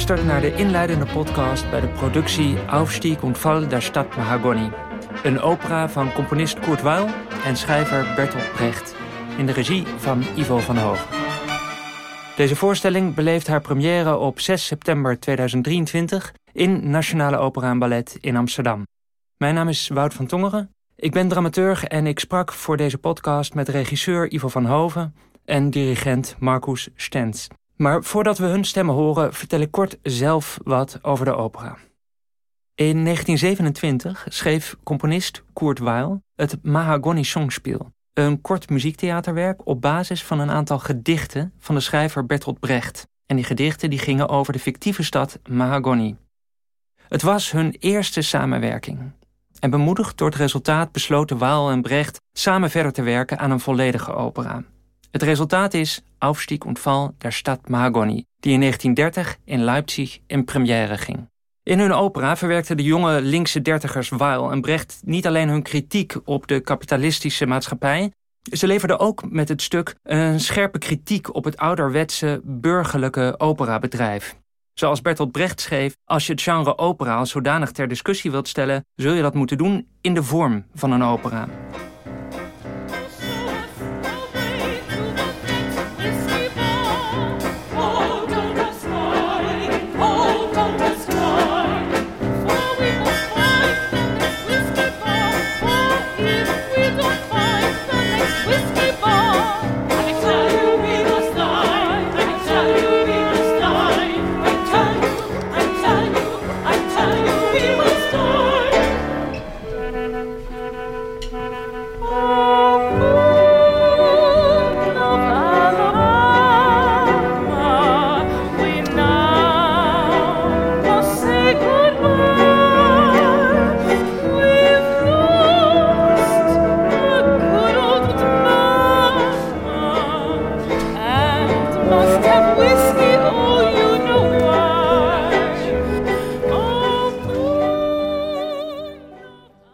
Luistert naar de inleidende podcast bij de productie Aufstieg und Fall der Stadt Mahagoni. Een opera van componist Kurt Weill en schrijver Bertolt Brecht. In de regie van Ivo van Hoog. Deze voorstelling beleeft haar première op 6 september 2023 in Nationale Opera en Ballet in Amsterdam. Mijn naam is Wout van Tongeren. Ik ben dramaturg en ik sprak voor deze podcast met regisseur Ivo van Hoven en dirigent Marcus Stens. Maar voordat we hun stemmen horen, vertel ik kort zelf wat over de opera. In 1927 schreef componist Kurt Weill het Mahagoni Songspiel, een kort muziektheaterwerk op basis van een aantal gedichten van de schrijver Bertolt Brecht. En die gedichten die gingen over de fictieve stad Mahagoni. Het was hun eerste samenwerking. En bemoedigd door het resultaat besloten Weill en Brecht samen verder te werken aan een volledige opera. Het resultaat is Aufstieg und Fall der Stadt Mahagoni, die in 1930 in Leipzig in première ging. In hun opera verwerkten de jonge linkse dertigers Weil en Brecht niet alleen hun kritiek op de kapitalistische maatschappij, ze leverden ook met het stuk een scherpe kritiek op het ouderwetse burgerlijke operabedrijf. Zoals Bertolt Brecht schreef, als je het genre opera als zodanig ter discussie wilt stellen, zul je dat moeten doen in de vorm van een opera.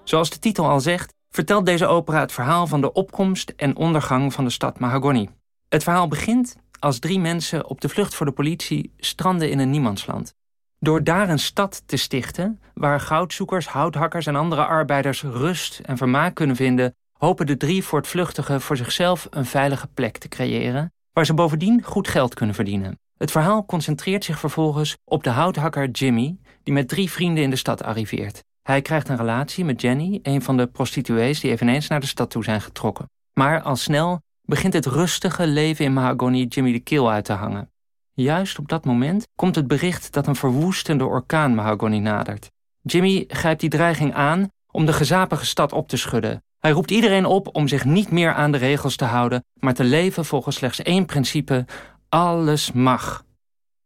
Zoals de titel al zegt, vertelt deze opera het verhaal van de opkomst en ondergang van de stad Mahagoni. Het verhaal begint als drie mensen op de vlucht voor de politie stranden in een niemandsland. Door daar een stad te stichten, waar goudzoekers, houthakkers en andere arbeiders rust en vermaak kunnen vinden, hopen de drie voortvluchtigen voor zichzelf een veilige plek te creëren, waar ze bovendien goed geld kunnen verdienen. Het verhaal concentreert zich vervolgens op de houthakker Jimmy, die met drie vrienden in de stad arriveert. Hij krijgt een relatie met Jenny, een van de prostituees die eveneens naar de stad toe zijn getrokken. Maar al snel begint het rustige leven in Mahagoni Jimmy de keel uit te hangen. Juist op dat moment komt het bericht dat een verwoestende orkaan Mahagoni nadert. Jimmy grijpt die dreiging aan om de gezapige stad op te schudden. Hij roept iedereen op om zich niet meer aan de regels te houden, maar te leven volgens slechts één principe: alles mag.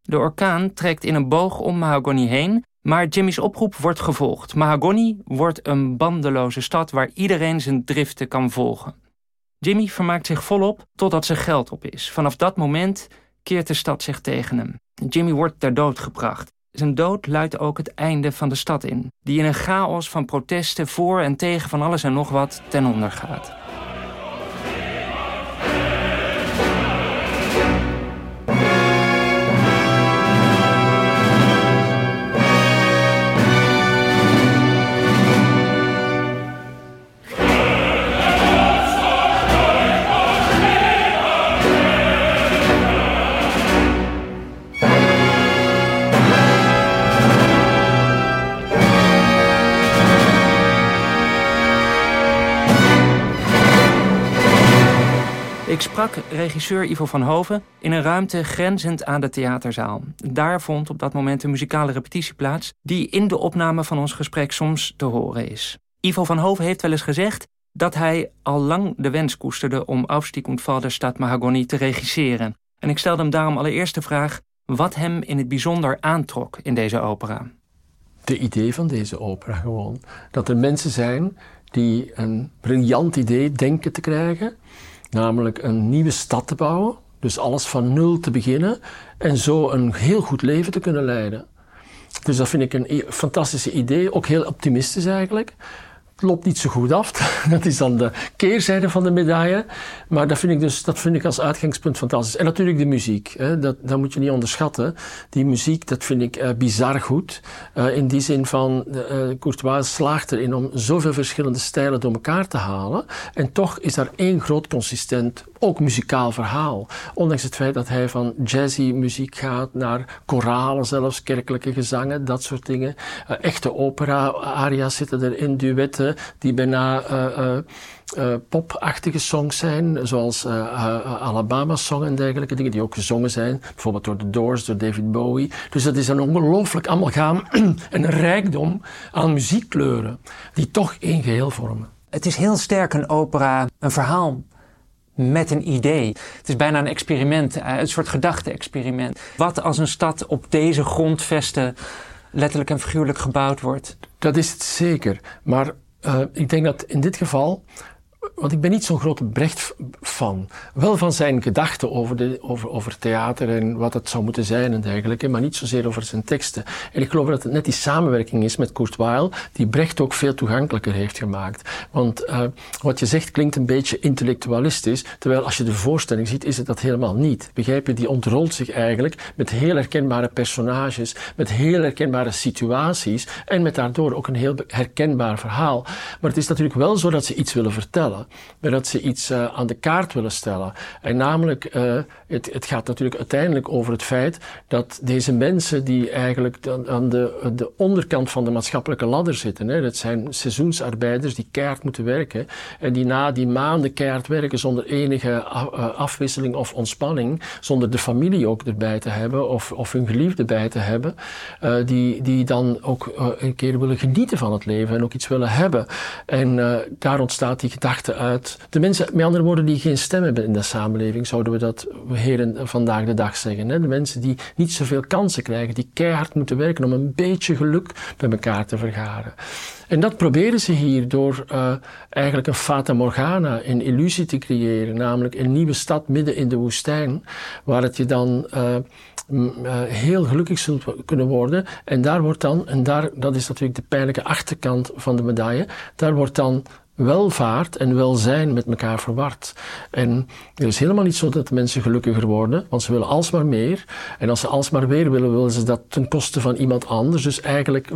De orkaan trekt in een boog om Mahagoni heen maar Jimmy's oproep wordt gevolgd. Mahagoni wordt een bandeloze stad waar iedereen zijn driften kan volgen. Jimmy vermaakt zich volop totdat zijn geld op is. Vanaf dat moment keert de stad zich tegen hem. Jimmy wordt ter dood gebracht. Zijn dood luidt ook het einde van de stad in, die in een chaos van protesten voor en tegen van alles en nog wat ten onder gaat. Ik sprak regisseur Ivo van Hoven in een ruimte grenzend aan de theaterzaal. Daar vond op dat moment een muzikale repetitie plaats... die in de opname van ons gesprek soms te horen is. Ivo van Hoven heeft wel eens gezegd dat hij al lang de wens koesterde... om Aufstieg und Fall der Stadt Mahagoni te regisseren. En ik stelde hem daarom allereerst de vraag... wat hem in het bijzonder aantrok in deze opera. De idee van deze opera gewoon. Dat er mensen zijn die een briljant idee denken te krijgen Namelijk een nieuwe stad te bouwen, dus alles van nul te beginnen en zo een heel goed leven te kunnen leiden. Dus dat vind ik een fantastisch idee, ook heel optimistisch eigenlijk. Loopt niet zo goed af. dat is dan de keerzijde van de medaille. Maar dat vind ik dus dat vind ik als uitgangspunt fantastisch. En natuurlijk de muziek. Hè. Dat, dat moet je niet onderschatten. Die muziek, dat vind ik uh, bizar goed. Uh, in die zin van, uh, Courtois slaagt erin om zoveel verschillende stijlen door elkaar te halen. En toch is daar één groot consistent, ook muzikaal verhaal. Ondanks het feit dat hij van jazzy muziek gaat naar koralen zelfs, kerkelijke gezangen, dat soort dingen. echte opera-aria's zitten erin, duetten die bijna uh, uh, popachtige songs zijn, zoals Alabama Song en dergelijke dingen, die ook gezongen zijn, bijvoorbeeld door The Doors, door David Bowie. Dus dat is een ongelooflijk amalgaam en een rijkdom aan muziekkleuren, die toch één geheel vormen. Het is heel sterk een opera, een verhaal met een idee. Het is bijna een experiment, een soort gedachte-experiment. Wat als een stad op deze grondvesten letterlijk en figuurlijk gebouwd wordt? Dat is het zeker. Maar uh, ik denk dat in dit geval want ik ben niet zo'n grote Brecht-fan. Wel van zijn gedachten over, over, over theater en wat het zou moeten zijn en dergelijke, maar niet zozeer over zijn teksten. En ik geloof dat het net die samenwerking is met Kurt Weill, die Brecht ook veel toegankelijker heeft gemaakt. Want uh, wat je zegt klinkt een beetje intellectualistisch, terwijl als je de voorstelling ziet, is het dat helemaal niet. Begrijp je? Die ontrolt zich eigenlijk met heel herkenbare personages, met heel herkenbare situaties en met daardoor ook een heel herkenbaar verhaal. Maar het is natuurlijk wel zo dat ze iets willen vertellen maar dat ze iets uh, aan de kaart willen stellen. En namelijk, uh, het, het, gaat natuurlijk uiteindelijk over het feit dat deze mensen die eigenlijk aan de, de onderkant van de maatschappelijke ladder zitten, hè, dat zijn seizoensarbeiders die keihard moeten werken en die na die maanden keihard werken zonder enige eh, afwisseling of ontspanning, zonder de familie ook erbij te hebben of, of hun geliefde bij te hebben, die, die dan ook een keer willen genieten van het leven en ook iets willen hebben. En daar ontstaat die gedachte uit. De mensen, met andere woorden, die geen stem hebben in de samenleving, zouden we dat heren vandaag de dag zeggen. Hè? De mensen die niet zoveel kansen krijgen, die keihard moeten werken om een beetje geluk bij elkaar te vergaren. En dat proberen ze hier door uh, eigenlijk een fata morgana, een illusie te creëren, namelijk een nieuwe stad midden in de woestijn, waar het je dan uh, heel gelukkig zult kunnen worden. En daar wordt dan, en daar, dat is natuurlijk de pijnlijke achterkant van de medaille, daar wordt dan welvaart en welzijn met elkaar verward. En het is helemaal niet zo dat mensen gelukkiger worden, want ze willen alsmaar meer. En als ze alsmaar meer willen, willen ze dat ten koste van iemand anders. Dus eigenlijk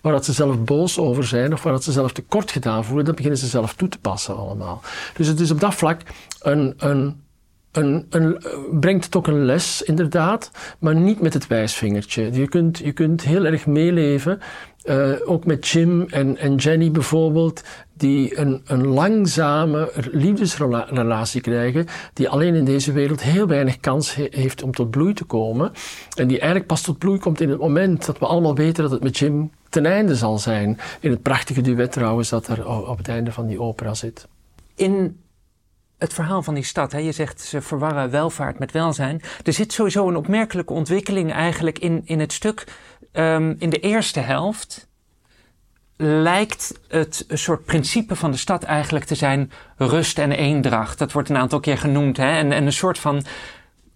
waar dat ze zelf boos over zijn of waar dat ze zelf tekort gedaan voelen, dat beginnen ze zelf toe te passen allemaal. Dus het is op dat vlak een, een een, een, brengt het ook een les, inderdaad, maar niet met het wijsvingertje. Je kunt, je kunt heel erg meeleven, uh, ook met Jim en, en Jenny bijvoorbeeld, die een, een langzame liefdesrelatie krijgen, die alleen in deze wereld heel weinig kans heeft om tot bloei te komen. En die eigenlijk pas tot bloei komt in het moment dat we allemaal weten dat het met Jim ten einde zal zijn. In het prachtige duet trouwens dat er op het einde van die opera zit. In het verhaal van die stad. Hè? Je zegt ze verwarren welvaart met welzijn. Er zit sowieso een opmerkelijke ontwikkeling eigenlijk in, in het stuk. Um, in de eerste helft lijkt het een soort principe van de stad eigenlijk te zijn rust en eendracht. Dat wordt een aantal keer genoemd. Hè? En, en een soort van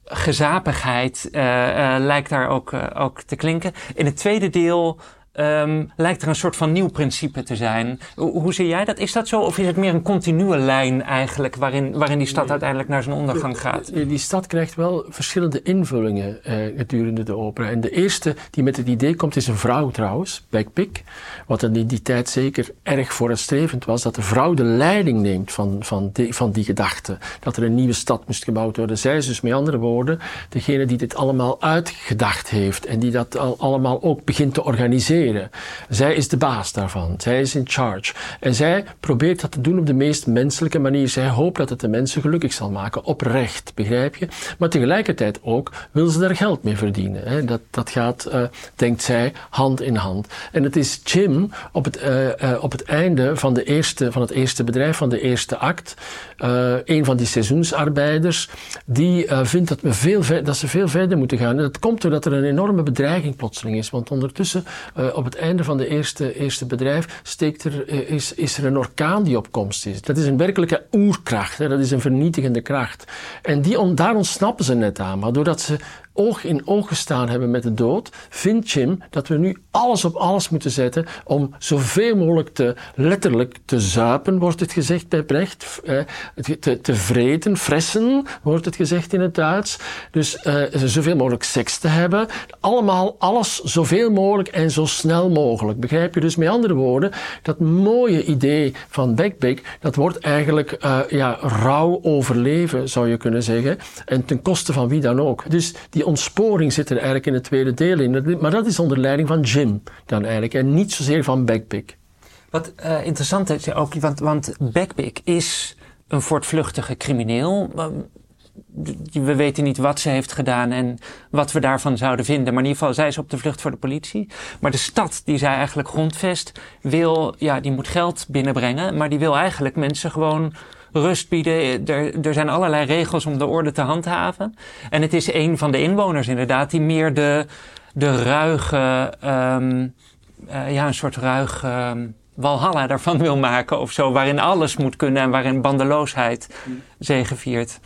gezapigheid uh, uh, lijkt daar ook, uh, ook te klinken. In het tweede deel um, lijkt er een soort van nieuw principe te zijn. Hoe, hoe, zie jij dat? Is dat zo? Of is het meer een continue lijn eigenlijk waarin, waarin die stad uiteindelijk naar zijn ondergang gaat? Die stad krijgt wel verschillende invullingen uh, gedurende de opera. En de eerste die met het idee komt is een vrouw trouwens, Beck Wat in die tijd zeker erg vooruitstrevend was, dat de vrouw de leiding neemt van, van, die, van die gedachte. Dat er een nieuwe stad moest gebouwd worden. Zij is dus met andere woorden degene die dit allemaal uitgedacht heeft en die dat al, allemaal ook begint te organiseren. Zij is de baas daarvan. Zij is in charge. En zij probeert dat te doen op de meest menselijke manier. Zij hoopt dat het de mensen gelukkig zal maken. Oprecht, begrijp je? Maar tegelijkertijd ook wil ze daar geld mee verdienen. Dat, dat gaat, uh, denkt zij, hand in hand. En het is Jim op het, uh, uh, op het einde van, de eerste, van het eerste bedrijf, van de eerste act, een van die seizoensarbeiders, die vindt dat, veel dat ze veel verder moeten gaan. En dat komt doordat er een enorme bedreiging plotseling is. Want ondertussen op het einde van de eerste, eerste bedrijf steekt er, eh, is, is er een orkaan die op komst is. Dat is een werkelijke oerkracht, hè? dat is een vernietigende kracht. En die daar ontsnappen ze net aan. Maar doordat ze oog in oog gestaan hebben met de dood, vindt Jim dat we nu alles op alles moeten zetten om zoveel mogelijk te, letterlijk te zuipen, wordt het gezegd bij Brecht. Eh, te, te vreten, fressen, wordt het gezegd in het Duits. Dus eh, zoveel mogelijk seks te hebben. Allemaal, alles zoveel mogelijk en zo snel mogelijk. Begrijp je? Dus met andere woorden, dat mooie idee van Beckbeck, dat wordt eigenlijk uh, ja, rauw overleven, zou je kunnen zeggen. En ten koste van wie dan ook. Dus die ontsporing zit er eigenlijk in het tweede deel in. Maar dat is onder leiding van Dan eigenlijk. En niet zozeer van Beckbeck. Wat uh, interessant is ook, want, want Beckbeck is een voortvluchtige crimineel. We weten niet wat ze heeft gedaan en wat we daarvan zouden vinden. Maar in ieder geval, zij is op de vlucht voor de politie. Maar de stad die zij eigenlijk grondvest, wil, ja, die moet geld binnenbrengen. Maar die wil eigenlijk mensen gewoon rust bieden. Er, er zijn allerlei regels om de orde te handhaven. En het is een van de inwoners inderdaad die meer de, de ruige, um, uh, ja, een soort ruige um, walhalla daarvan wil maken of zo. Waarin alles moet kunnen en waarin bandeloosheid zegeviert.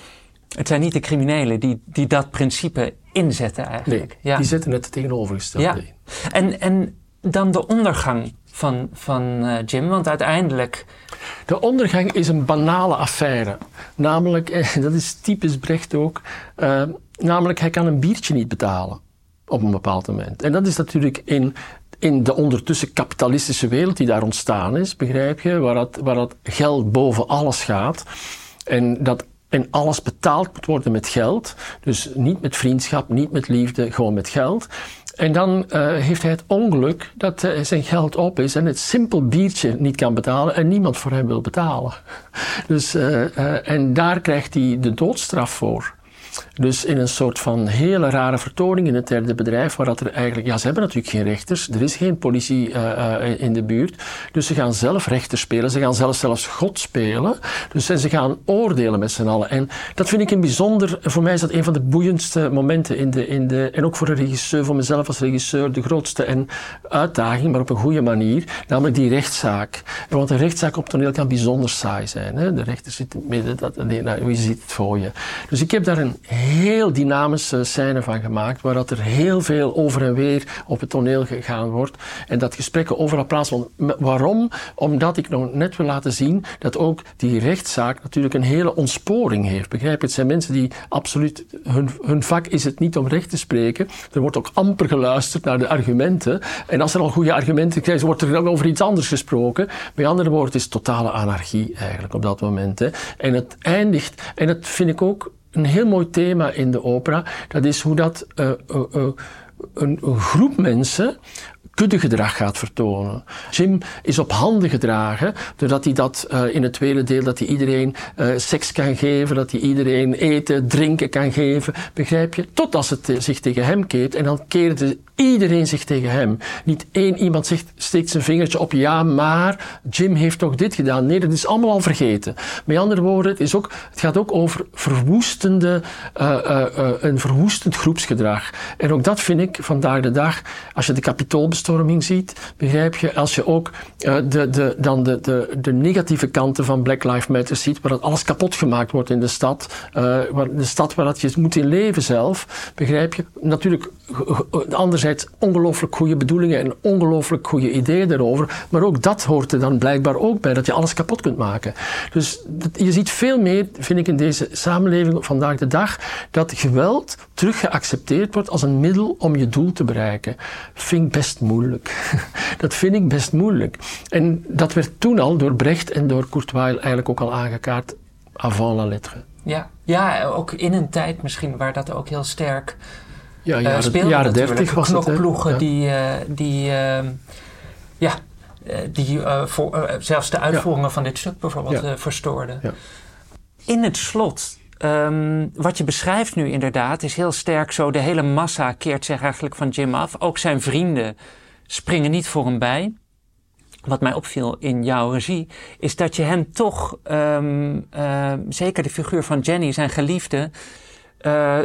Het zijn niet de criminelen die, die dat principe inzetten eigenlijk. Nee, ja. die zetten het tegenovergestelde ja. in. En, en dan de ondergang van, van uh, Jim, want uiteindelijk... De ondergang is een banale affaire. Namelijk, eh, dat is typisch Brecht ook, uh, namelijk hij kan een biertje niet betalen op een bepaald moment. En dat is natuurlijk in, in de ondertussen kapitalistische wereld die daar ontstaan is, begrijp je, waar dat, waar dat geld boven alles gaat. En dat en alles betaald moet worden met geld. Dus niet met vriendschap, niet met liefde, gewoon met geld. En dan uh, heeft hij het ongeluk dat uh, zijn geld op is en het simpel biertje niet kan betalen en niemand voor hem wil betalen. Dus, uh, en daar krijgt hij de doodstraf voor. Dus in een soort van hele rare vertoning in het derde bedrijf, waar dat er eigenlijk, ja, ze hebben natuurlijk geen rechters, er is geen politie uh, uh, in de buurt, dus ze gaan zelf rechter spelen, ze gaan zelf zelfs God spelen, dus ze gaan oordelen met z'n allen. En dat vind ik een bijzonder, voor mij is dat een van de boeiendste momenten in de, in de en ook voor een regisseur, voor mezelf als regisseur, de grootste en uitdaging, maar op een goede manier, namelijk die rechtszaak. Want een rechtszaak op toneel kan bijzonder saai zijn. Hè? De rechter zit in het midden, dat, nou, wie ziet het voor je? Dus ik heb daar een heel dynamische scène van gemaakt, waar dat er heel veel over en weer op het toneel gegaan wordt en dat gesprekken overal plaatsvonden. Waarom? Omdat ik nog net wil laten zien dat ook die rechtszaak natuurlijk een hele ontsporing heeft. Begrijp je? Het zijn mensen die absoluut, hun, hun vak is het niet om recht te spreken. Er wordt ook amper geluisterd naar de argumenten. En als er al goede argumenten krijgen, wordt er dan over iets anders gesproken. Met andere woorden, het is totale anarchie eigenlijk op dat moment. Hè. En het eindigt, en dat vind ik ook een heel mooi thema in de opera. Dat is hoe dat uh, uh, een, een, groep mensen kuddegedrag gaat vertonen. Jim is op handen gedragen, doordat hij dat uh, in het tweede deel, dat hij iedereen uh, seks kan geven, dat hij iedereen eten, drinken kan geven, begrijp je? Totdat ze te, zich tegen hem keert en dan keerde iedereen zich tegen hem. Niet één iemand zegt, steekt zijn vingertje op, ja, maar Jim heeft toch dit gedaan. Nee, dat is allemaal al vergeten. Met andere woorden, het, is ook, het gaat ook over verwoestende, uh, een verwoestend groepsgedrag. En ook dat vind ik vandaag de dag, als je de ziet, begrijp je, als je ook de, de, dan de, de, de negatieve kanten van Black Lives Matter ziet, waar dat alles kapot gemaakt wordt in de stad, waar, de stad waar dat je moet in leven zelf, begrijp je, natuurlijk anderzijds ongelooflijk goede bedoelingen en ongelooflijk goede ideeën erover. Maar ook dat hoort er dan blijkbaar ook bij, dat je alles kapot kunt maken. Dus je ziet veel meer, vind ik in deze samenleving vandaag de dag, dat geweld terug geaccepteerd wordt als een middel om je doel te bereiken. Vind ik best moeilijk. dat vind ik best moeilijk. En dat werd toen al door Brecht en door Courtois eigenlijk ook al aangekaart avant la lettre. Ja, ja, ook in een tijd misschien waar dat ook heel sterk ja, jaren, uh, speelde jaren 30 was het. Knokploegen ja. die, uh, die uh, ja, die voor, zelfs de uitvoeringen ja. van dit stuk bijvoorbeeld ja. verstoorden. In het slot, um, wat je beschrijft nu inderdaad, is heel sterk zo. De hele massa keert zich eigenlijk van Jim af. Ook zijn vrienden springen niet voor hem bij. Wat mij opviel in jouw regie, is dat je hem toch, um, zeker de figuur van Jenny, zijn geliefde,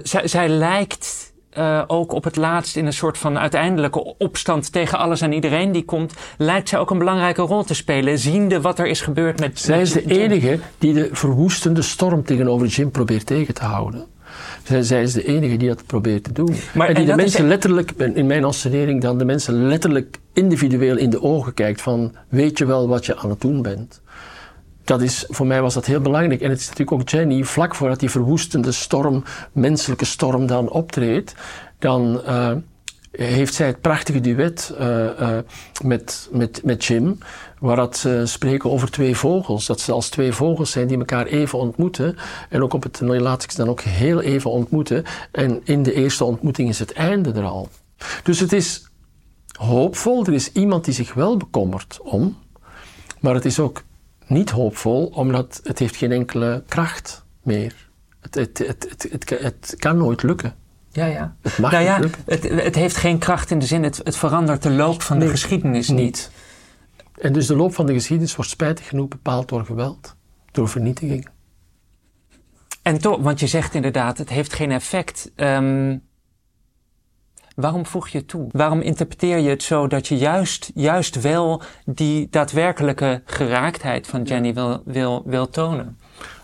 zij, zij lijkt uh, ook op het laatst in een soort van uiteindelijke opstand tegen alles en iedereen die komt, lijkt zij ook een belangrijke rol te spelen, ziende wat er is gebeurd met. Zij is de enige die de verwoestende storm tegenover Jim probeert tegen te houden. Zij, zij, is de enige die dat probeert te doen. Maar, en die de mensen letterlijk, in mijn assenering dan, de mensen letterlijk individueel in de ogen kijkt van, weet je wel wat je aan het doen bent? Dat is, voor mij was dat heel belangrijk. En het is natuurlijk ook Jenny, vlak voordat die verwoestende storm, menselijke storm dan optreedt, dan uh, heeft zij het prachtige duet uh, uh, met, met, met Jim, waar dat ze spreken over twee vogels. Dat ze als twee vogels zijn die elkaar even ontmoeten. En ook op het ik ze dan ook heel even ontmoeten. En in de eerste ontmoeting is het einde er al. Dus het is hoopvol. Er is iemand die zich wel bekommert om. Maar het is ook niet hoopvol, omdat het heeft geen enkele kracht meer. Het, het, het, het, het kan nooit lukken. Ja, ja. Het mag nou ja, het, het, heeft geen kracht in de zin, het, het verandert de loop van de geschiedenis niet. En dus de loop van de geschiedenis wordt spijtig genoeg bepaald door geweld, door vernietiging. En toch, want je zegt inderdaad, het heeft geen effect. Um, waarom voeg je toe? Waarom interpreteer je het zo dat je juist, juist wel die daadwerkelijke geraaktheid van Jenny wil, wil, wil tonen?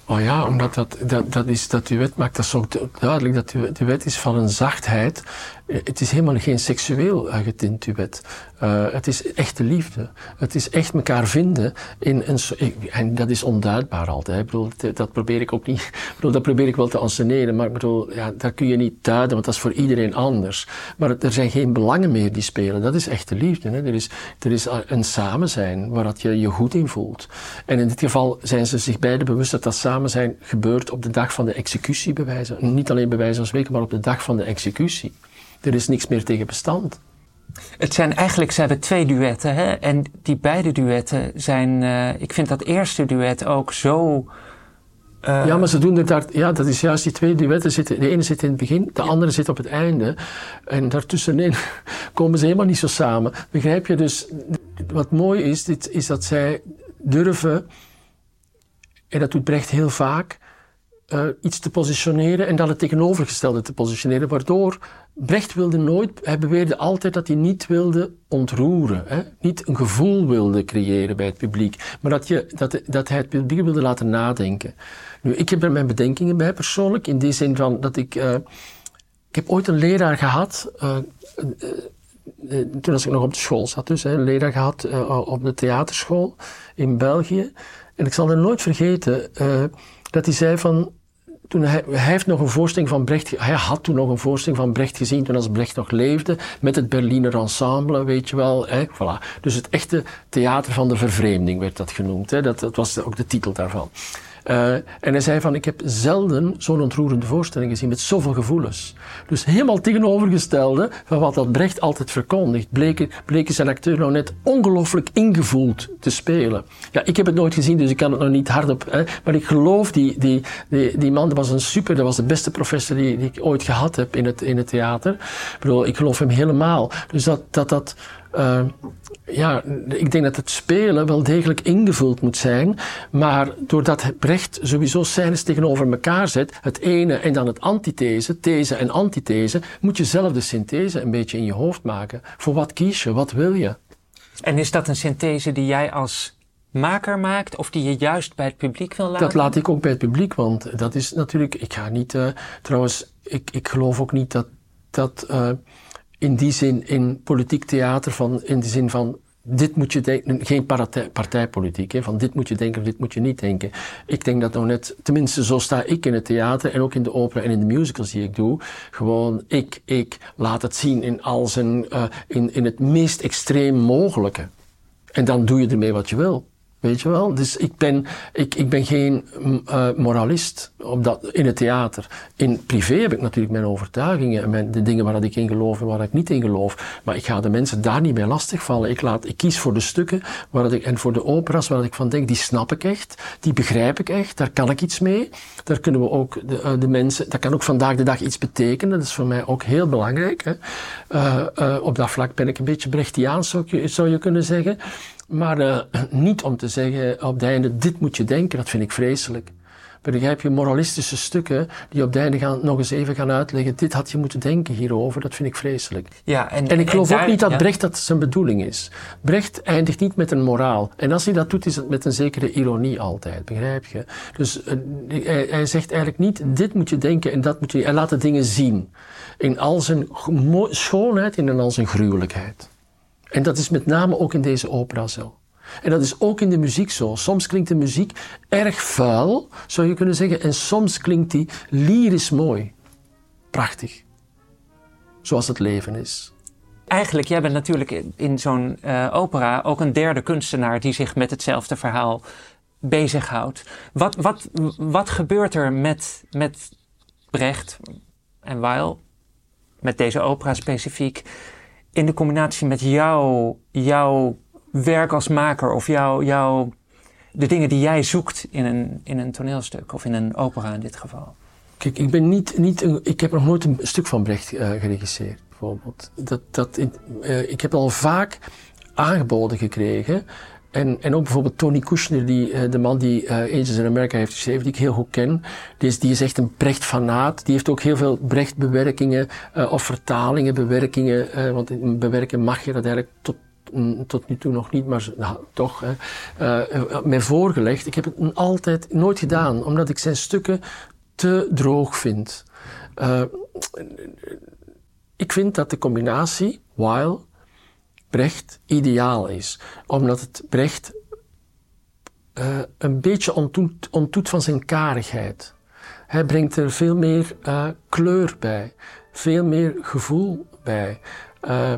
Oh ja, omdat dat, dat, dat, is, dat duet maakt dat zo duidelijk. Dat duet is van een zachtheid. Eh, het is helemaal geen seksueel getint duet. Uh, het is echte liefde. Het is echt elkaar vinden in een en dat is onduidbaar altijd. Ik bedoel, dat probeer ik ook niet. Ik bedoel, dat probeer ik wel te anseneren, maar ik bedoel, ja, daar kun je niet duiden, want dat is voor iedereen anders. Maar er zijn geen belangen meer die spelen. Dat is echte liefde. Hè. Er, is, er is een samen zijn waar dat je je goed in voelt. En in dit geval zijn ze zich beiden bewust dat dat samen zijn gebeurt op de dag van de executie, bij wijze. Niet alleen bij wijze van spreken, maar op de dag van de executie. Er is niks meer tegen bestand. Het zijn eigenlijk, ze hebben twee duetten, hè? En die beide duetten zijn, uh, ik vind dat eerste duet ook zo. Uh... Ja, maar ze doen het daar, ja, dat is juist die twee duetten zitten. De ene zit in het begin, de andere zit op het einde. En daartussenin komen ze helemaal niet zo samen. Begrijp je dus, wat mooi is, dit, is dat zij durven, en dat doet Brecht heel vaak, uh, iets te positioneren en dan het tegenovergestelde te positioneren, waardoor Brecht wilde nooit, hij beweerde altijd dat hij niet wilde ontroeren, hè? niet een gevoel wilde creëren bij het publiek, maar dat, je, dat, dat hij het publiek wilde laten nadenken. Nu, ik heb er mijn bedenkingen bij persoonlijk, in die zin van dat ik, uh, ik heb ooit een leraar gehad, uh, toen als ik nog op de school zat, dus hè, een leraar gehad op de theaterschool in België, en ik zal er nooit vergeten dat hij zei van, toen hij, hij, heeft nog een voorstelling van Brecht, hij had toen nog een voorstelling van Brecht gezien toen als Brecht nog leefde, met het Berliner Ensemble, weet je wel. Hè, voilà. Dus het echte theater van de vervreemding werd dat genoemd. Hè. Dat, dat was ook de titel daarvan. Uh, en hij zei van, ik heb zelden zo'n ontroerende voorstelling gezien met zoveel gevoelens. Dus helemaal tegenovergestelde van wat dat Brecht altijd verkondigt, bleken, bleken zijn acteur nou net ongelooflijk ingevoeld te spelen. Ja, ik heb het nooit gezien, dus ik kan het nog niet hardop, hè, maar ik geloof die, die, die, die man, dat was een super, dat was de beste professor die, die ik ooit gehad heb in het, in het theater. Ik bedoel, ik geloof hem helemaal. Dus dat, dat, dat, uh, ja, ik denk dat het spelen wel degelijk ingevuld moet zijn, maar doordat Brecht sowieso scènes tegenover elkaar zet, het ene en dan het antithese, these en antithese, moet je zelf de synthese een beetje in je hoofd maken. Voor wat kies je? Wat wil je? En is dat een synthese die jij als maker maakt of die je juist bij het publiek wil laten? Dat laat ik ook bij het publiek, want dat is natuurlijk, ik ga niet, uh, trouwens, ik, ik geloof ook niet dat, dat uh, in die zin in politiek theater, van, in de zin van dit moet je denken, geen partij, partijpolitiek, hè, van dit moet je denken of dit moet je niet denken. Ik denk dat nou net, tenminste zo sta ik in het theater en ook in de opera en in de musicals die ik doe, gewoon ik, ik, laat het zien in al zijn, uh, in, in het meest extreem mogelijke. En dan doe je ermee wat je wil. Weet je wel? Dus ik ben, ik, ik ben geen uh, moralist op dat, in het theater. In privé heb ik natuurlijk mijn overtuigingen en mijn, de dingen waar ik in geloof en waar ik niet in geloof. Maar ik ga de mensen daar niet mee lastigvallen. Ik, laat, ik kies voor de stukken waar ik, en voor de operas waar ik van denk, die snap ik echt, die begrijp ik echt, daar kan ik iets mee. Daar kunnen we ook de, uh, de mensen, dat kan ook vandaag de dag iets betekenen. Dat is voor mij ook heel belangrijk. Hè. Uh, op dat vlak ben ik een beetje Brechtiaans, zou zou je kunnen zeggen. Maar uh, niet om te zeggen op het einde, dit moet je denken, dat vind ik vreselijk. Begrijp je, moralistische stukken die op het einde gaan, nog eens even gaan uitleggen. Dit had je moeten denken hierover. Dat vind ik vreselijk. Ja, en, En ik geloof daar- ook niet dat ja. Brecht dat zijn bedoeling is. Brecht eindigt niet met een moraal. En als hij dat doet, is het met een zekere ironie altijd, begrijp je? Dus eh, hij, hij zegt eigenlijk niet, dit moet je denken en dat moet je... Hij laat de dingen zien. In al zijn schoonheid en in al zijn gruwelijkheid. En dat is met name ook in deze opera zo. En dat is ook in de muziek zo. Soms klinkt de muziek erg vuil, zou je kunnen zeggen. En soms klinkt die lyrisch mooi. Prachtig. Zoals het leven is. Eigenlijk, jij bent natuurlijk in- zo'n eh, opera ook een derde kunstenaar die zich met hetzelfde verhaal bezighoudt. Wat, wat, wat gebeurt er met, met Brecht en Weil, met deze opera specifiek, in de combinatie met jou, jouw werk als maker of jouw, jouw, de dingen die jij zoekt in een, in een toneelstuk of in een opera in dit geval? Kijk, ik ben niet, niet ik heb nog nooit een stuk van Brecht eh, geregisseerd, bijvoorbeeld. Dat, dat, eh, ik heb al vaak aangeboden gekregen. En, en ook bijvoorbeeld Tony Kushner, die, eh, de man die eh, Angels in America heeft geschreven, die ik heel goed ken. Die is, die is echt een Brecht-fanaat. Die heeft ook heel veel Brecht-bewerkingen eh, of vertalingen, bewerkingen. eh, want bewerken mag je dat eigenlijk tot, mm, tot nu toe nog niet, maar nou, toch. Hè, mij voorgelegd. Ik heb het altijd nooit gedaan, omdat ik zijn stukken te droog vind. Ik vind dat de combinatie Weil, Brecht ideaal is. Omdat het Brecht eh, een beetje ontdoet, van zijn karigheid. Hij brengt er veel meer eh, kleur bij, veel meer gevoel bij. Eh,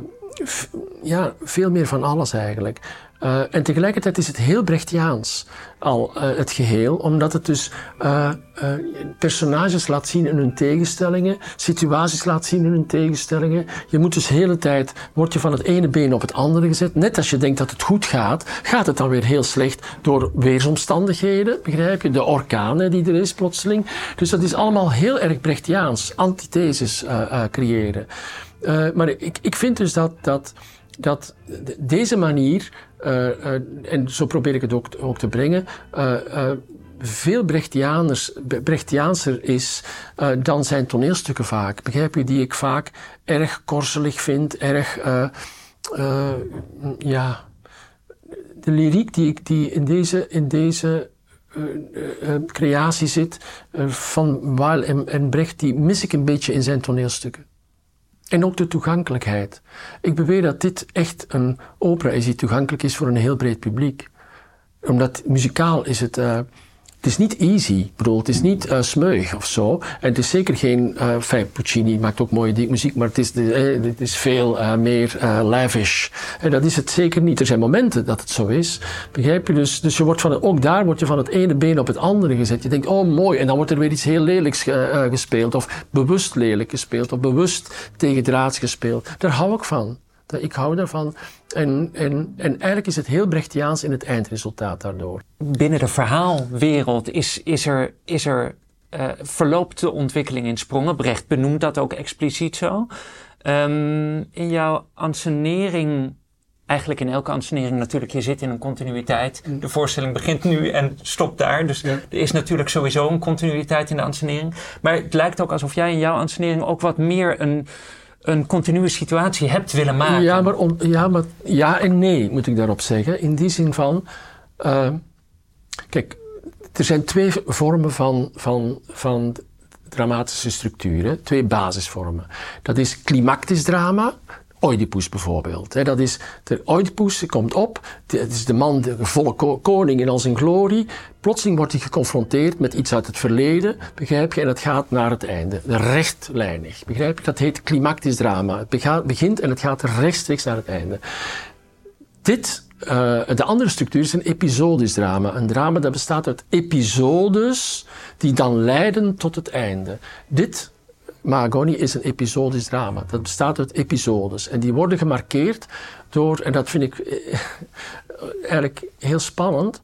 ja, veel meer van alles eigenlijk. Eh, en tegelijkertijd is het heel Brechtiaans al eh, het geheel, omdat het dus eh, personages laat zien in hun tegenstellingen, situaties laat zien in hun tegenstellingen. Je moet dus de hele tijd, word je van het ene been op het andere gezet. Net als je denkt dat het goed gaat, gaat het dan weer heel slecht door weersomstandigheden, begrijp je? De orkanen die er is plotseling. Dus dat is allemaal heel erg Brechtiaans, antitheses creëren. Maar ik, ik vind dus dat, dat, dat de- deze manier, en zo probeer ik het ook, te brengen, eh, eh, veel Brechtianers, Bre- Brechtiaanser is eh, dan zijn toneelstukken vaak. Begrijp je? Die ik vaak erg korselig vind, erg, eh, eh, ja, de lyriek die, ik, die in deze, in deze eh, eh, eh, creatie zit eh, van Weil en, en Brecht, die mis ik een beetje in zijn toneelstukken. En ook de toegankelijkheid. Ik beweer dat dit echt een opera is die toegankelijk is voor een heel breed publiek. Omdat muzikaal is het. eh, het is niet easy. Ik bedoel, het is niet eh smeug of zo. En het is zeker geen. eh fijn, Puccini maakt ook mooie muziek, maar het is, eh, is veel eh, meer lavish. En dat is het zeker niet. Er zijn momenten dat het zo is. Begrijp je? Dus, dus je wordt van, ook daar word je van het ene been op het andere gezet. Je denkt, oh mooi. En dan wordt er weer iets heel lelijks ge- gespeeld. Of bewust lelijk gespeeld. Of bewust tegendraads gespeeld. Daar hou ik van. Ik hou daarvan. En, en, en eigenlijk is het heel Brechtiaans in het eindresultaat daardoor. binnen de verhaalwereld is, is er, is er eh, verloopt de ontwikkeling in sprongen. Brecht benoemt dat ook expliciet zo. Ehm, in jouw ansenering, eigenlijk in elke ansenering natuurlijk, je zit in een continuïteit. De voorstelling begint nu en stopt daar. Dus Ja. er is natuurlijk sowieso een continuïteit in de ansenering. Maar het lijkt ook alsof jij in jouw ansenering ook wat meer een, een continue situatie hebt willen maken. Ja, maar, ja, maar ja en nee, moet ik daarop zeggen. In die zin van. eh, kijk, er zijn twee vormen van, van, van dramatische structuren, twee basisvormen. Dat is climactisch drama. Oedipus bijvoorbeeld. Dat is, de Oedipus komt op, het is de man, de volle ko- koning in al zijn glorie. Plotseling wordt hij geconfronteerd met iets uit het verleden, begrijp je, en het gaat naar het einde. Rechtlijnig, begrijp je? Dat heet climactisch drama. Het begint en het gaat rechtstreeks naar het einde. Dit, eh, de andere structuur is een episodisch drama. Een drama dat bestaat uit episodes die dan leiden tot het einde. Dit, Mahagoni, is een episodisch drama. Dat bestaat uit episodes. En die worden gemarkeerd door, en dat vind ik eh, eigenlijk heel spannend.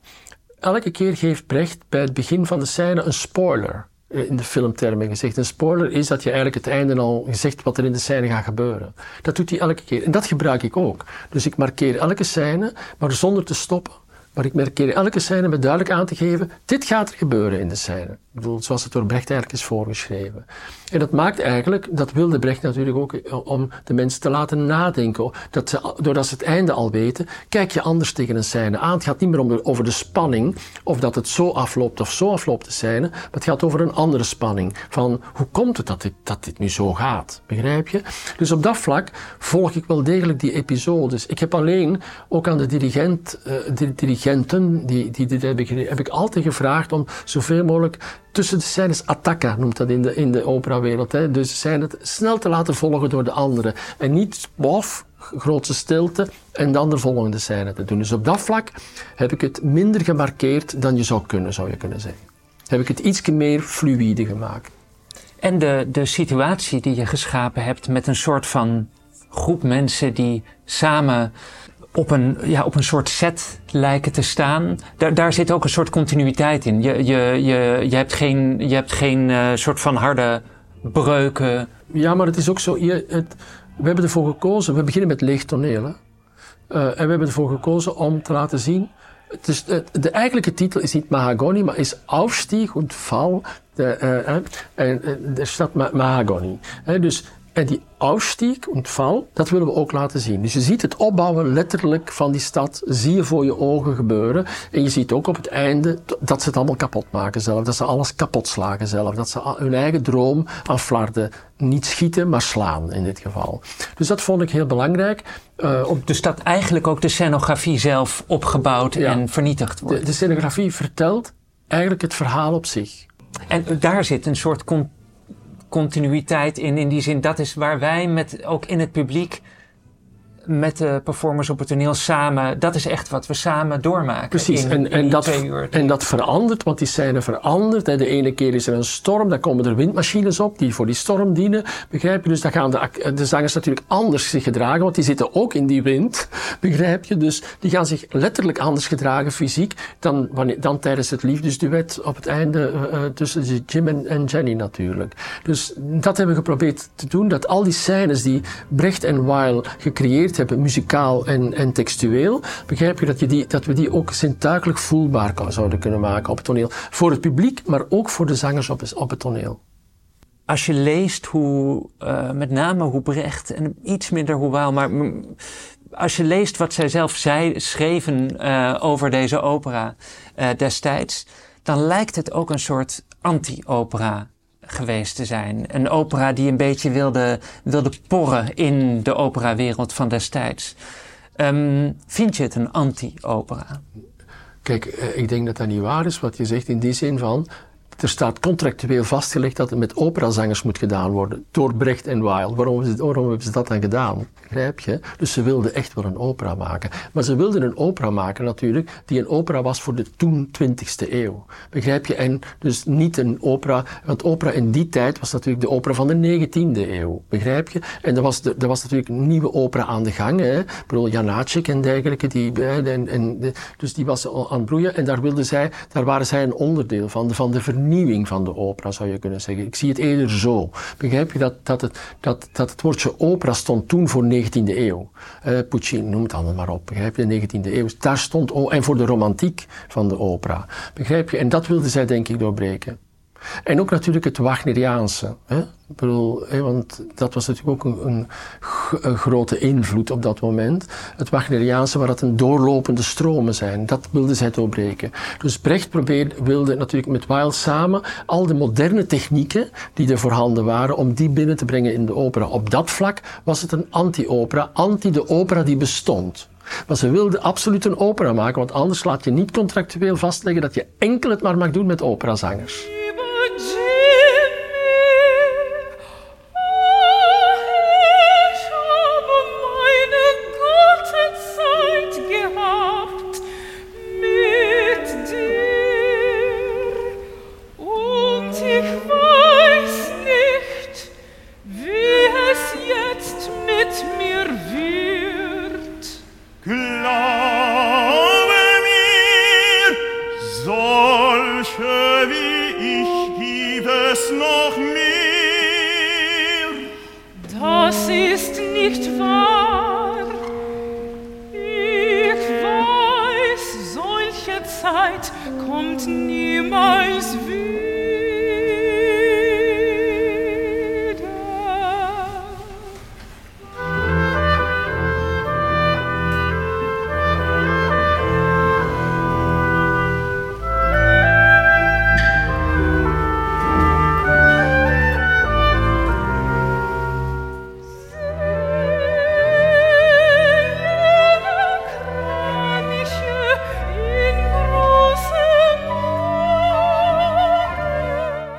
Elke keer geeft Brecht bij het begin van de scène een spoiler. eh, In de filmtermen gezegd. Een spoiler is dat je eigenlijk het einde al gezegd wat er in de scène gaat gebeuren. Dat doet hij elke keer. En dat gebruik ik ook. Dus ik markeer elke scène, maar zonder te stoppen. Maar ik markeer elke scène met duidelijk aan te geven, dit gaat er gebeuren in de scène. Ik bedoel, zoals het door Brecht eigenlijk is voorgeschreven. En dat maakt eigenlijk, dat wilde Brecht natuurlijk ook eh, om de mensen te laten nadenken. Dat ze, doordat ze het einde al weten, kijk je anders tegen een scène aan. Het gaat niet meer om over de spanning, of dat het zo afloopt of zo afloopt de scène. Maar het gaat over een andere spanning. Van hoe komt het dat dit, dat dit nu zo gaat? Begrijp je? Dus op dat vlak volg ik wel degelijk die episodes. Ik heb alleen ook aan de dirigent, de dirigenten, die, die dit hebben, heb ik altijd gevraagd om zoveel mogelijk tussen de scènes attacca, noemt dat in de, in de operawereld. Hè. Dus de scène snel te laten volgen door de andere. En niet, bof, grootste stilte en dan de volgende scène te doen. Dus op dat vlak heb ik het minder gemarkeerd dan je zou kunnen, zou je kunnen zeggen. Heb ik het iets meer fluïde gemaakt. En de, de situatie die je geschapen hebt met een soort van groep mensen die samen op een, ja, op een soort set lijken te staan. Daar, daar zit ook een soort continuïteit in. Je, je, je, je hebt geen, je hebt geen uh, soort van harde breuken. Ja, maar het is ook zo. Je, het, we hebben ervoor gekozen, we beginnen met. Hè? Uh, en we hebben ervoor gekozen om te laten zien. Het is, de, eigenlijke titel is niet Mahagoni, maar is Aufstieg und Fall de, uh, uh, de stad Mahagoni. Dus en die Aufstieg und Fall, dat willen we ook laten zien. Dus je ziet het opbouwen letterlijk van die stad, zie je voor je ogen gebeuren. En je ziet ook op het einde dat ze het allemaal kapot maken zelf. Dat ze alles kapot slagen zelf. Dat ze hun eigen droom aan flarden niet schieten, maar slaan in dit geval. Dus dat vond ik heel belangrijk. Uh, om dus dat eigenlijk ook de scenografie zelf opgebouwd ja, en vernietigd wordt. De, de scenografie vertelt eigenlijk het verhaal op zich. En daar zit een soort continuïteit in. In die zin, dat is waar wij met, ook in het publiek met de performers op het toneel samen, dat is echt wat we samen doormaken. Precies, in, en, en, dat, en dat verandert, want die scène verandert. De ene keer is er een storm, dan komen er windmachines op die voor die storm dienen. Begrijp je? Dus dan gaan de, de zangers natuurlijk anders zich gedragen, want die zitten ook in die wind. Begrijp je? Dus die gaan zich letterlijk anders gedragen, fysiek, dan, wanneer, dan tijdens het liefdesduet op het einde uh, tussen Jim en, en Jenny natuurlijk. Dus dat hebben we geprobeerd te doen, dat al die scènes die Brecht en Weil gecreëerd hebben, muzikaal en, en textueel, begrijp je dat, je die, dat we die ook zintuigelijk voelbaar zouden kunnen maken op het toneel. Voor het publiek, maar ook voor de zangers op, het toneel. Als je leest hoe, uh, met name hoe Brecht en iets minder hoe Waal, maar als je leest wat zij zelf schreven uh, over deze opera uh, destijds, dan lijkt het ook een soort anti-opera geweest te zijn. Een opera die een beetje wilde, wilde porren in de operawereld van destijds. Um, vind je het een anti-opera? Kijk, eh, ik denk dat dat niet waar is wat je zegt in die zin van er staat contractueel vastgelegd dat het met operazangers moet gedaan worden. Door Brecht en Weil. Waarom, waarom hebben ze dat dan gedaan? Begrijp je? Dus ze wilden echt wel een opera maken. Maar ze wilden een opera maken natuurlijk, die een opera was voor de toen 20ste eeuw. Begrijp je? En dus niet een opera, want opera in die tijd was natuurlijk de opera van de 19e eeuw. Begrijp je? En er was, er was natuurlijk een nieuwe opera aan de gang. Hè? Ik bedoel, en dergelijke. Die, en, dus die was aan het broeien. En daar, wilden zij, daar waren zij een onderdeel van, van de vernieuwing vernieuwing van de opera, zou je kunnen zeggen. Ik zie het eerder zo. Begrijp je dat, dat, het, dat, dat het woordje opera stond toen voor 19e eeuw? Uh, Puccini, noem het allemaal maar op. Begrijp je, de 19e eeuw. Daar stond, en voor de romantiek van de opera. Begrijp je? En dat wilden zij denk ik doorbreken. En ook natuurlijk het Wagneriaanse. Hè? Ik bedoel, hè, want dat was natuurlijk ook een, een, grote invloed op dat moment. Het Wagneriaanse, waar het een doorlopende stromen zijn. Dat wilden zij doorbreken. Dus Brecht probeerde, wilde natuurlijk met Weil samen al de moderne technieken die er voorhanden waren, om die binnen te brengen in de opera. Op dat vlak was het een anti-opera, anti de opera die bestond. Maar ze wilden absoluut een opera maken, want anders laat je niet contractueel vastleggen dat je enkel het maar mag doen met operazangers.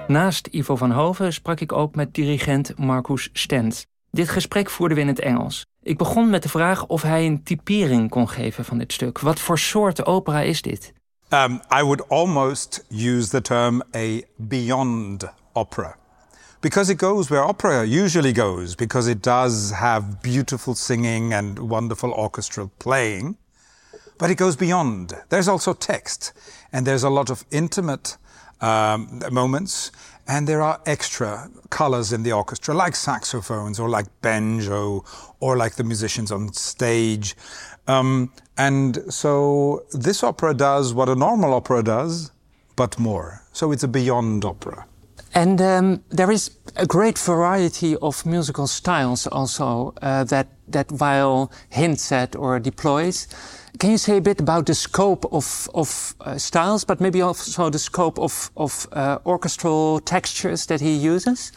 Naast Ivo van Hoven sprak ik ook met dirigent Marcus Stent. Dit gesprek voerden we in het Engels. Ik begon met de vraag of hij een typering kon geven van dit stuk. Wat voor soort opera is dit? Um, I would almost use the term a beyond opera. Because it goes where opera usually goes, because it does have beautiful singing and wonderful orchestral playing. But it goes beyond. There's also text, and there's a lot of intimate um, moments. And there are extra colors in the orchestra, like saxophones or like banjo or like the musicians on stage. Um, and so this opera does what a normal opera does, but more. So it's a beyond opera. And um, there is a great variety of musical styles also uh, that that Weil hints at or deploys. Can you say a bit about the scope of, of uh, styles, but maybe also the scope of, of uh, orchestral textures that he uses?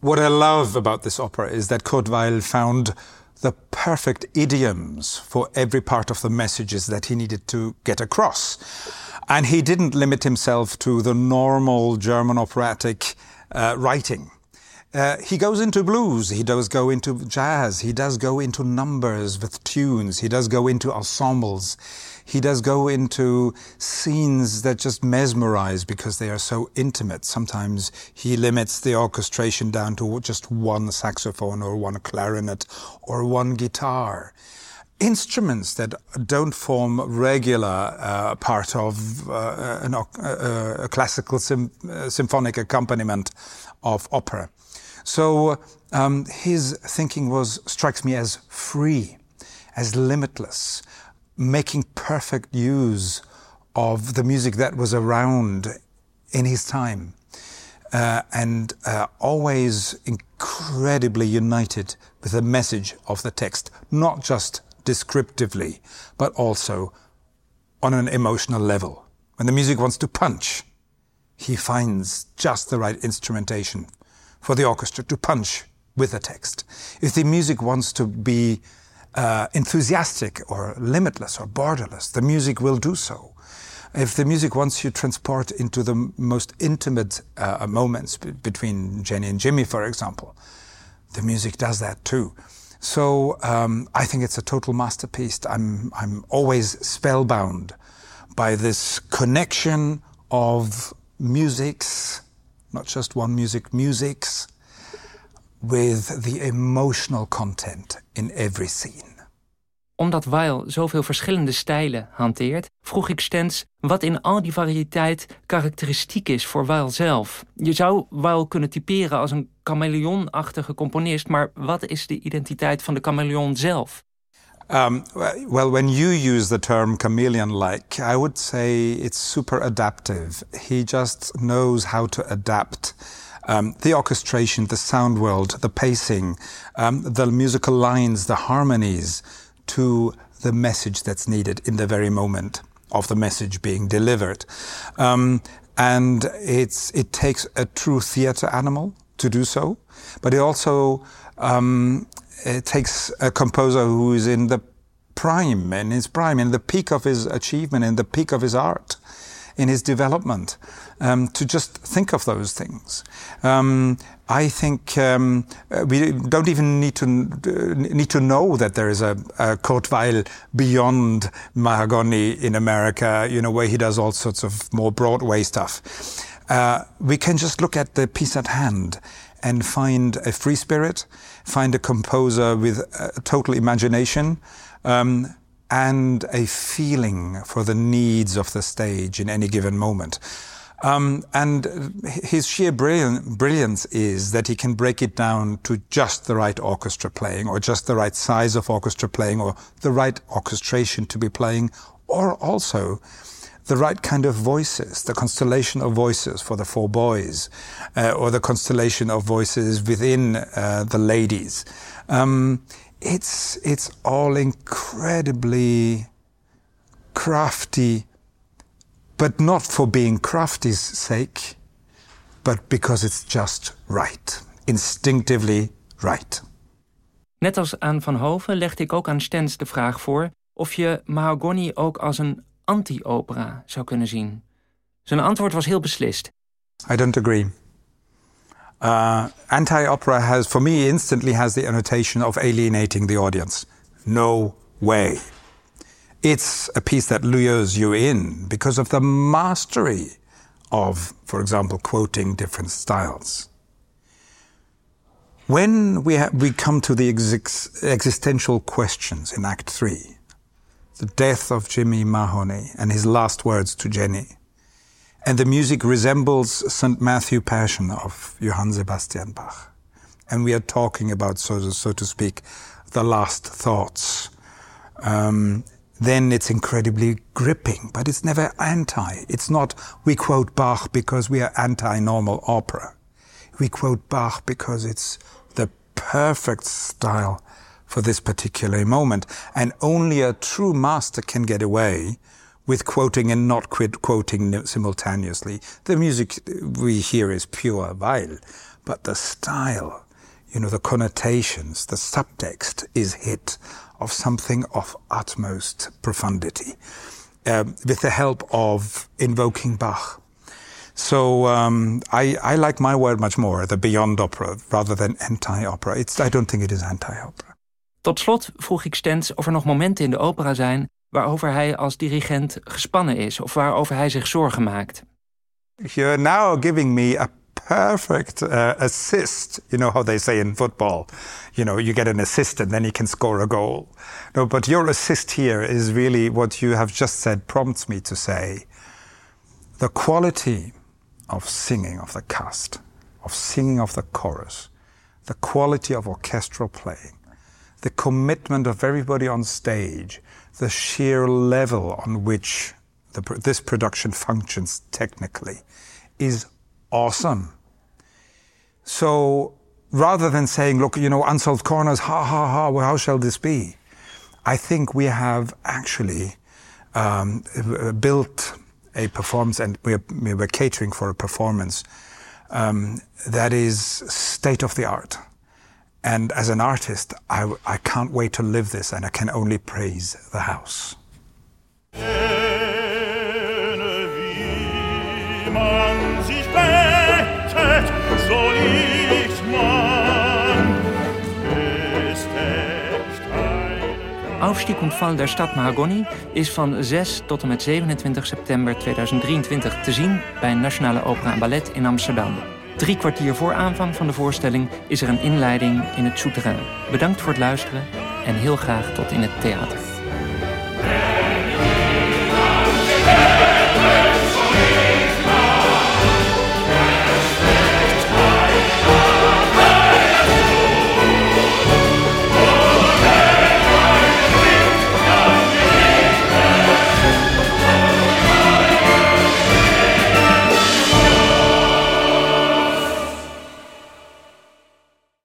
What I love about this opera is that Kurt Weill found the perfect idioms for every part of the messages that he needed to get across. And he didn't limit himself to the normal German operatic uh, writing. Uh, he goes into blues, he does go into jazz, he does go into numbers with tunes, he does go into ensembles, he does go into scenes that just mesmerize because they are so intimate. Sometimes he limits the orchestration down to just one saxophone or one clarinet or one guitar. Instruments that don't form regular uh, part of uh, an, uh, a classical uh, symphonic accompaniment of opera. So um, his thinking was strikes me as free, as limitless, making perfect use of the music that was around in his time, uh, and uh, always incredibly united with the message of the text, not just descriptively, but also on an emotional level. When the music wants to punch, he finds just the right instrumentation for the orchestra to punch with the text. If the music wants to be uh, enthusiastic or limitless or borderless, the music will do so. If the music wants you transport into the most intimate uh, moments between Jenny and Jimmy, for example, the music does that too. So um, I think it's a total masterpiece. I'm, I'm always spellbound by this connection of musics not just one music, musics, with the emotional content in every scene. Omdat Weil zoveel verschillende stijlen hanteert, vroeg ik Stens wat in al die variëteit karakteristiek is voor Weil zelf. Je zou Weil kunnen typeren als een chameleonachtige componist, maar wat is de identiteit van de chameleon zelf? Um, well, when you use the term chameleon like, I would say it's super adaptive. He just knows how to adapt. Um, the orchestration, the sound world, the pacing, um, the musical lines, the harmonies to the message that's needed in the very moment of the message being delivered. Um, and it's, it takes a true theater animal to do so, but it also um, it takes a composer who is in the prime, in his prime, in the peak of his achievement, in the peak of his art, in his development, um, to just think of those things. Um, I think um, we don't even need to uh, need to know that there is a, a Kurt Weill beyond Mahagoni in America, you know, where he does all sorts of more Broadway stuff. Uh, we can just look at the piece at hand and find a free spirit, find a composer with total imagination, um, and a feeling for the needs of the stage in any given moment. Um, and his sheer brilliant, brilliance is that he can break it down to just the right orchestra playing, or just the right size of orchestra playing, or the right orchestration to be playing, or also the right kind of voices, the constellation of voices for the four boys, uh, or the constellation of voices within uh, the ladies. Um, it's it's all incredibly crafty, but not for being crafty's sake, but because it's just right, instinctively right. Net als aan Van Hoven legde ik ook aan Stens de vraag voor of je Mahagoni ook als een anti-opera zou kunnen zien. Zijn antwoord was heel beslist. I don't agree. Uh, anti-opera has, for me, instantly has the annotation of alienating the audience. No way. It's a piece that lures you in because of the mastery of, for example, quoting different styles. When we, ha- we come to the ex- existential questions in Act 3, the death of Jimmy Mahoney and his last words to Jenny, and the music resembles St. Matthew Passion of Johann Sebastian Bach. And we are talking about, so to, so to speak, the last thoughts. Um, then it's incredibly gripping, but it's never anti. It's not we quote Bach because we are anti normal opera. We quote Bach because it's the perfect style for this particular moment. And only a true master can get away with quoting and not quoting simultaneously. The music we hear is pure Weil, but the style, you know, the connotations, the subtext is hit of something of utmost profundity uh, with the help of invoking Bach. So um, I, I, like my word much more, the beyond opera, rather than anti-opera. It's, I don't think it is anti-opera. Tot slot vroeg ik Stens of er nog momenten in de opera zijn waarover hij als dirigent gespannen is of waarover hij zich zorgen maakt. You're now giving me a perfect uh, assist. You know how they say in football, you know, you get an assist and then you can score a goal. No, but your assist here is really what you have just said prompts me to say the quality of singing of the cast, of singing of the chorus, the quality of orchestral playing, the commitment of everybody on stage, the sheer level on which the, this production functions technically is awesome. So rather than saying, look, you know, unsolved corners, ha ha ha, well, how shall this be? I think we have actually um, built a performance and we're, we're catering for a performance um, that is state of the art. And as an artist, I, I can't wait to live this and I can only praise the house. Aufstieg und Fall der Stad Mahagoni is van 6 tot en met 27 september 2023 te zien bij Nationale Opera en Ballet in Amsterdam. Drie kwartier voor aanvang van de voorstelling is er een inleiding in het souterrain. Bedankt voor het luisteren en heel graag tot in het theater.